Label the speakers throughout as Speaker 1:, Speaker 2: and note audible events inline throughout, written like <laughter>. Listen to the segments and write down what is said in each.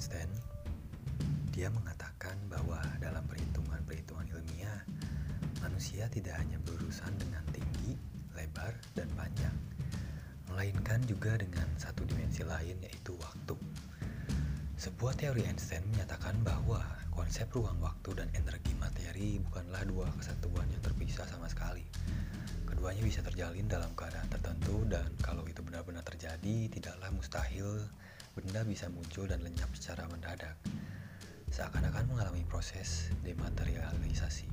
Speaker 1: Einstein, dia mengatakan bahwa dalam perhitungan-perhitungan ilmiah, manusia tidak hanya berurusan dengan tinggi, lebar, dan panjang, melainkan juga dengan satu dimensi lain yaitu waktu. Sebuah teori Einstein menyatakan bahwa konsep ruang waktu dan energi materi bukanlah dua kesatuan yang terpisah sama sekali. Keduanya bisa terjalin dalam keadaan tertentu dan kalau itu benar-benar terjadi, tidaklah mustahil benda bisa muncul dan lenyap secara mendadak, seakan-akan mengalami proses dematerialisasi,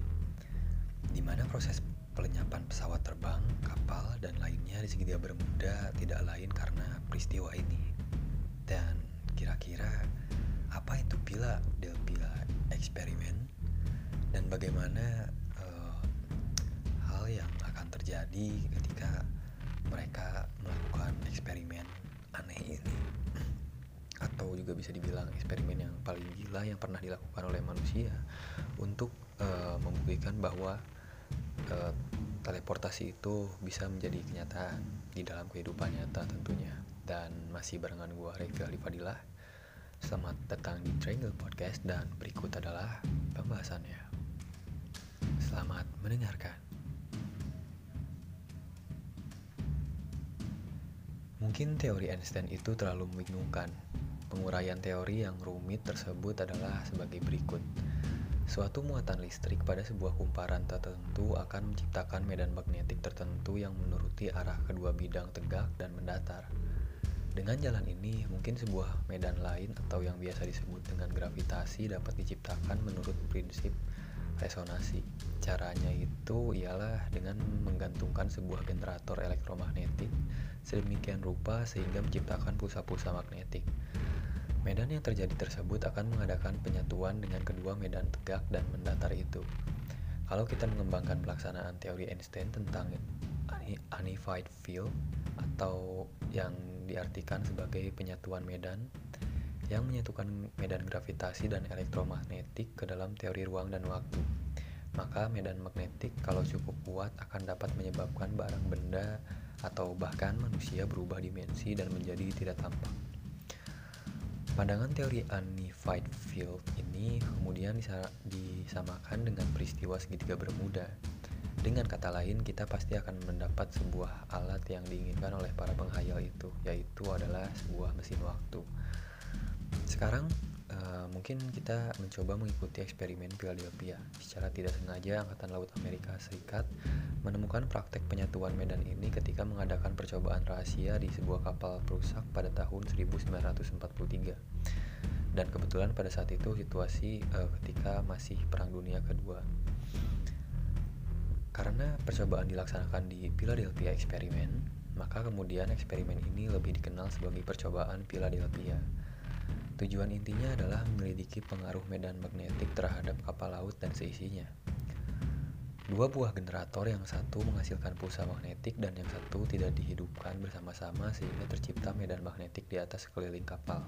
Speaker 1: di mana proses pelenyapan pesawat terbang, kapal, dan lainnya di segitiga bermuda tidak lain karena peristiwa ini. Dan kira-kira apa itu pila del pila eksperimen dan bagaimana uh, hal yang akan terjadi ketika mereka melakukan eksperimen aneh ini atau juga bisa dibilang eksperimen yang paling gila yang pernah dilakukan oleh manusia untuk uh, membuktikan bahwa uh, teleportasi itu bisa menjadi kenyataan di dalam kehidupan nyata tentunya. Dan masih barengan gua Rega Fadilah selamat datang di Triangle Podcast dan berikut adalah pembahasannya. Selamat mendengarkan. Mungkin teori Einstein itu terlalu membingungkan Penguraian teori yang rumit tersebut adalah sebagai berikut. Suatu muatan listrik pada sebuah kumparan tertentu akan menciptakan medan magnetik tertentu yang menuruti arah kedua bidang tegak dan mendatar. Dengan jalan ini, mungkin sebuah medan lain atau yang biasa disebut dengan gravitasi dapat diciptakan menurut prinsip resonansi. Caranya itu ialah dengan menggantungkan sebuah generator elektromagnetik sedemikian rupa sehingga menciptakan pulsa-pulsa magnetik. Medan yang terjadi tersebut akan mengadakan penyatuan dengan kedua medan tegak dan mendatar itu. Kalau kita mengembangkan pelaksanaan teori Einstein tentang unified field atau yang diartikan sebagai penyatuan medan yang menyatukan medan gravitasi dan elektromagnetik ke dalam teori ruang dan waktu. Maka medan magnetik kalau cukup kuat akan dapat menyebabkan barang benda atau bahkan manusia berubah dimensi dan menjadi tidak tampak. Pandangan teori unified field ini kemudian disamakan dengan peristiwa segitiga bermuda. Dengan kata lain, kita pasti akan mendapat sebuah alat yang diinginkan oleh para penghayal itu, yaitu adalah sebuah mesin waktu. Sekarang uh, mungkin kita mencoba mengikuti eksperimen Philadelphia. Secara tidak sengaja, Angkatan Laut Amerika Serikat menemukan praktek penyatuan medan ini ketika mengadakan percobaan rahasia di sebuah kapal perusak pada tahun 1943. Dan kebetulan pada saat itu situasi uh, ketika masih Perang Dunia Kedua. Karena percobaan dilaksanakan di Philadelphia eksperimen, maka kemudian eksperimen ini lebih dikenal sebagai percobaan Philadelphia. Tujuan intinya adalah menyelidiki pengaruh medan magnetik terhadap kapal laut dan seisinya. Dua buah generator yang satu menghasilkan pulsa magnetik dan yang satu tidak dihidupkan bersama-sama sehingga tercipta medan magnetik di atas sekeliling kapal.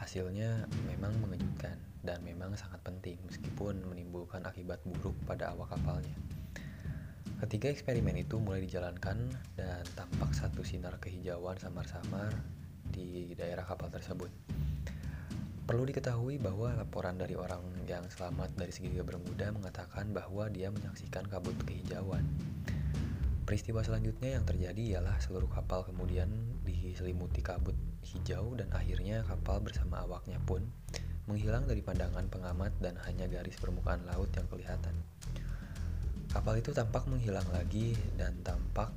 Speaker 1: Hasilnya memang mengejutkan dan memang sangat penting meskipun menimbulkan akibat buruk pada awak kapalnya. Ketiga eksperimen itu mulai dijalankan dan tampak satu sinar kehijauan samar-samar di daerah kapal tersebut. Perlu diketahui bahwa laporan dari orang yang selamat dari segitiga bermuda mengatakan bahwa dia menyaksikan kabut kehijauan. Peristiwa selanjutnya yang terjadi ialah seluruh kapal kemudian diselimuti kabut hijau dan akhirnya kapal bersama awaknya pun menghilang dari pandangan pengamat dan hanya garis permukaan laut yang kelihatan. Kapal itu tampak menghilang lagi dan tampak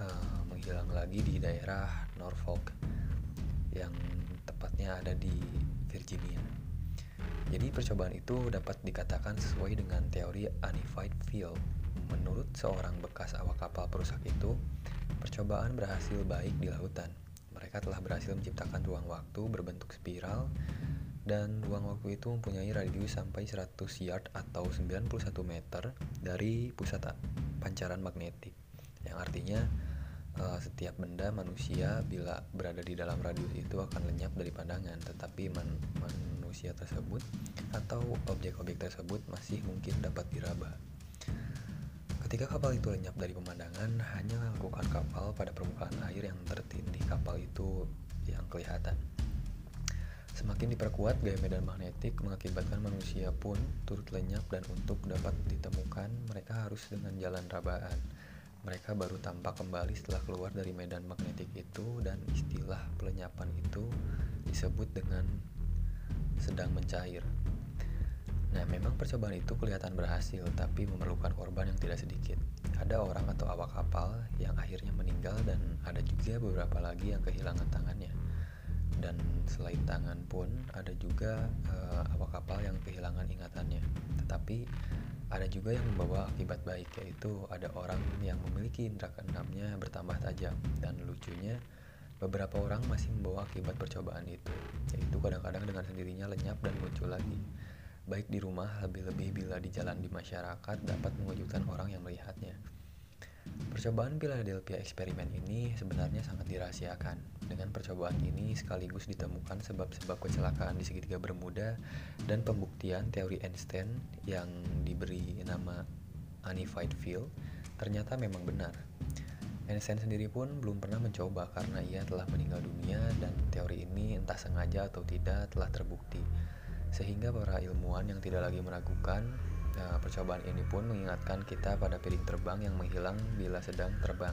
Speaker 1: uh, menghilang lagi di daerah Norfolk yang tepatnya ada di Virginia. Jadi percobaan itu dapat dikatakan sesuai dengan teori unified field. Menurut seorang bekas awak kapal perusak itu, percobaan berhasil baik di lautan. Mereka telah berhasil menciptakan ruang waktu berbentuk spiral dan ruang waktu itu mempunyai radius sampai 100 yard atau 91 meter dari pusat pancaran magnetik. Yang artinya uh, setiap benda manusia bila berada di dalam radius itu akan lenyap dari pandangan. Tetapi man manusia tersebut atau objek-objek tersebut masih mungkin dapat diraba. Ketika kapal itu lenyap dari pemandangan hanya lakukan kapal pada permukaan air yang tertindih kapal itu yang kelihatan. Semakin diperkuat, gaya medan magnetik mengakibatkan manusia pun turut lenyap dan untuk dapat ditemukan mereka harus dengan jalan rabaan. Mereka baru tampak kembali setelah keluar dari medan magnetik itu dan istilah pelenyapan itu disebut dengan sedang mencair. Nah, memang percobaan itu kelihatan berhasil, tapi memerlukan korban yang tidak sedikit. Ada orang atau awak kapal yang akhirnya meninggal dan ada juga beberapa lagi yang kehilangan tangannya dan selain tangan pun ada juga uh, awak kapal yang kehilangan ingatannya. Tetapi ada juga yang membawa akibat baik yaitu ada orang yang memiliki indera keenamnya bertambah tajam dan lucunya beberapa orang masih membawa akibat percobaan itu yaitu kadang-kadang dengan sendirinya lenyap dan muncul lagi. Baik di rumah lebih-lebih bila di jalan di masyarakat dapat mewujudkan orang yang melihatnya. Percobaan Philadelphia eksperimen ini sebenarnya sangat dirahasiakan. Dengan percobaan ini sekaligus ditemukan sebab-sebab kecelakaan di segitiga Bermuda dan pembuktian teori Einstein yang diberi nama unified field ternyata memang benar. Einstein sendiri pun belum pernah mencoba karena ia telah meninggal dunia dan teori ini entah sengaja atau tidak telah terbukti. Sehingga para ilmuwan yang tidak lagi meragukan Nah, percobaan ini pun mengingatkan kita pada piring terbang yang menghilang bila sedang terbang.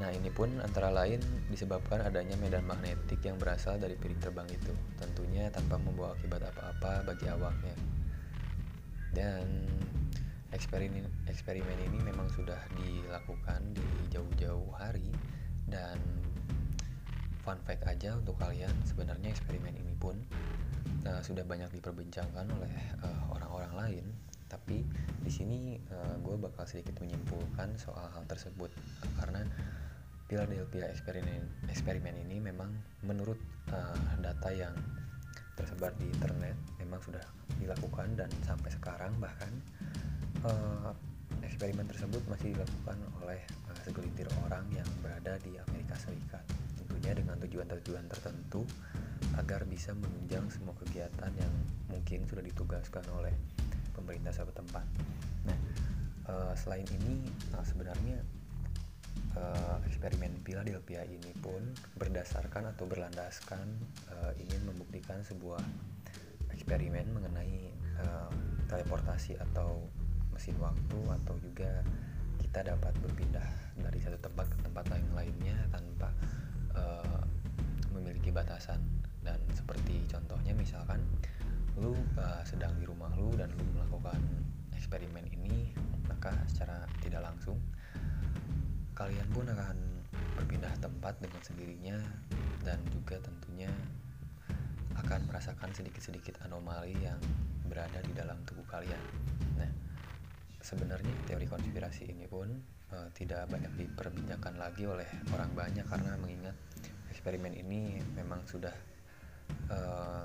Speaker 1: Nah, ini pun antara lain disebabkan adanya medan magnetik yang berasal dari piring terbang itu, tentunya tanpa membawa akibat apa-apa bagi awaknya. Dan eksperimen eksperimen ini memang sudah dilakukan di jauh-jauh hari dan fun fact aja untuk kalian sebenarnya eksperimen ini pun uh, sudah banyak diperbincangkan oleh uh, orang-orang lain tapi di sini uh, eh, gue bakal sedikit menyimpulkan soal hal tersebut. Karena Philadelphia eksperimen eksperimen ini memang menurut uh, data yang tersebar di internet memang sudah dilakukan dan sampai sekarang bahkan uh, eksperimen tersebut masih dilakukan oleh uh, segelintir orang yang berada di Amerika Serikat. Tentunya dengan tujuan-tujuan tertentu agar bisa menunjang semua kegiatan yang mungkin sudah ditugaskan oleh pemerintah setempat. Nah, uh, selain ini uh, sebenarnya uh, eksperimen Philadelphia ini pun berdasarkan atau berlandaskan ingin membuktikan sebuah eksperimen mengenai teleportasi atau mesin waktu atau juga kita dapat berpindah dari satu tempat ke tempat lain lainnya tanpa uh, memiliki batasan dan seperti contohnya misalkan lu uh, sedang di rumah lu dan lu melakukan eksperimen ini maka secara tidak langsung kalian pun akan berpindah tempat dengan sendirinya dan juga tentunya akan merasakan sedikit-sedikit anomali yang berada di dalam tubuh kalian. Nah, sebenarnya teori konspirasi ini pun uh, tidak banyak diperbincangkan lagi oleh orang banyak karena mengingat eksperimen ini memang sudah uh,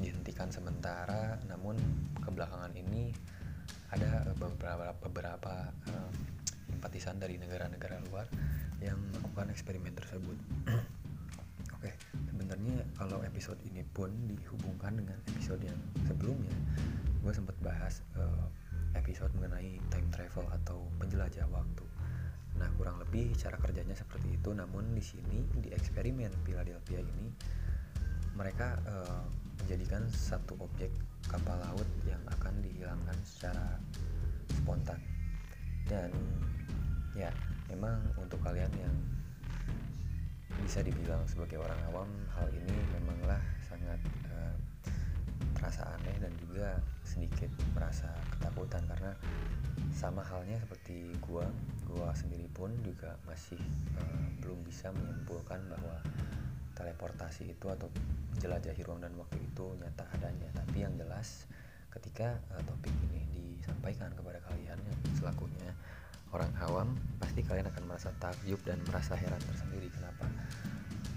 Speaker 1: dihentikan sementara namun kebelakangan ini ada beberapa beberapa uh, simpatisan dari negara-negara luar yang melakukan eksperimen tersebut. <clears throat> Oke, okay, sebenarnya kalau episode ini pun dihubungkan dengan episode yang sebelumnya, gue sempat bahas uh, episode mengenai time travel atau penjelajah waktu. Nah, kurang lebih cara kerjanya seperti itu. Namun di sini di eksperimen Philadelphia ini mereka uh, menjadikan satu objek kapal laut yang akan dihilangkan secara spontan. Dan ya memang untuk kalian yang bisa dibilang sebagai orang awam hal ini memanglah sangat uh, terasa aneh dan juga sedikit merasa ketakutan karena sama halnya seperti gua. Gua sendiri pun juga masih uh, belum bisa menyimpulkan bahwa teleportasi itu atau menjelajahi ruang dan waktu itu nyata adanya. Tapi yang jelas ketika uh, topik ini disampaikan kepada kalian yang selakunya orang awam pasti kalian akan merasa takjub dan merasa heran tersendiri. Kenapa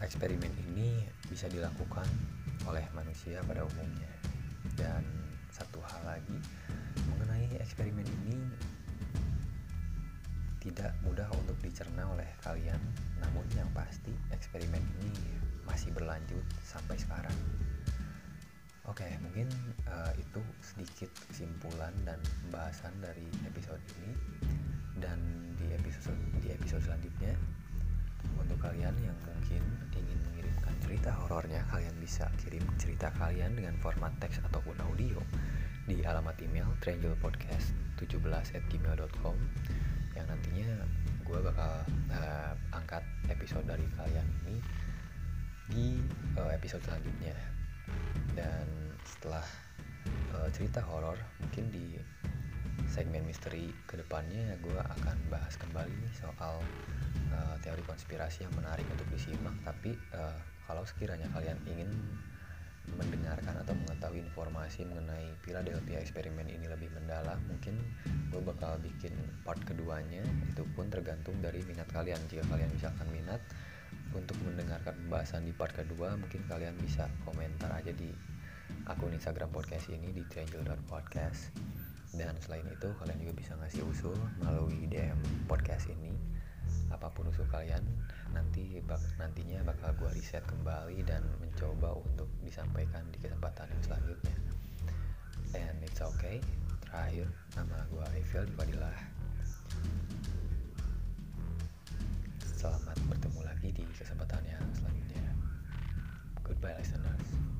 Speaker 1: eksperimen ini bisa dilakukan oleh manusia pada umumnya? Dan satu hal lagi mengenai eksperimen ini tidak mudah untuk dicerna oleh kalian. Namun yang pasti eksperimen ini masih berlanjut sampai sekarang. Oke, mungkin uh, itu sedikit kesimpulan dan pembahasan dari episode ini. Dan di episode di episode selanjutnya untuk kalian yang mungkin ingin mengirimkan cerita horornya kalian bisa kirim cerita kalian dengan format teks ataupun audio di alamat email trianglepodcast17@gmail.com yang nantinya gue bakal uh, angkat episode dari kalian ini di uh, episode selanjutnya. Dan setelah uh, cerita horor mungkin di segmen misteri ke depannya gue akan bahas kembali nih soal uh, teori konspirasi yang menarik untuk disimak. Tapi uh, kalau sekiranya kalian ingin mendengarkan atau mengetahui informasi mengenai Philadelphia eksperimen ini lebih mendalam mungkin gue bakal bikin part keduanya. Itu pun tergantung dari minat kalian. Jika kalian misalkan minat untuk mendengarkan pembahasan di part kedua mungkin kalian bisa komentar aja di akun Instagram podcast ini di triangle.podcast dan selain itu kalian juga bisa ngasih usul melalui DM podcast ini. Apa pun usul kalian nanti bak nantinya bakal gue riset kembali dan mencoba untuk disampaikan di kesempatan yang selanjutnya. And it's okay. Terakhir nama gue Eiffel lagi di kesempatan yang selanjutnya. Goodbye listeners.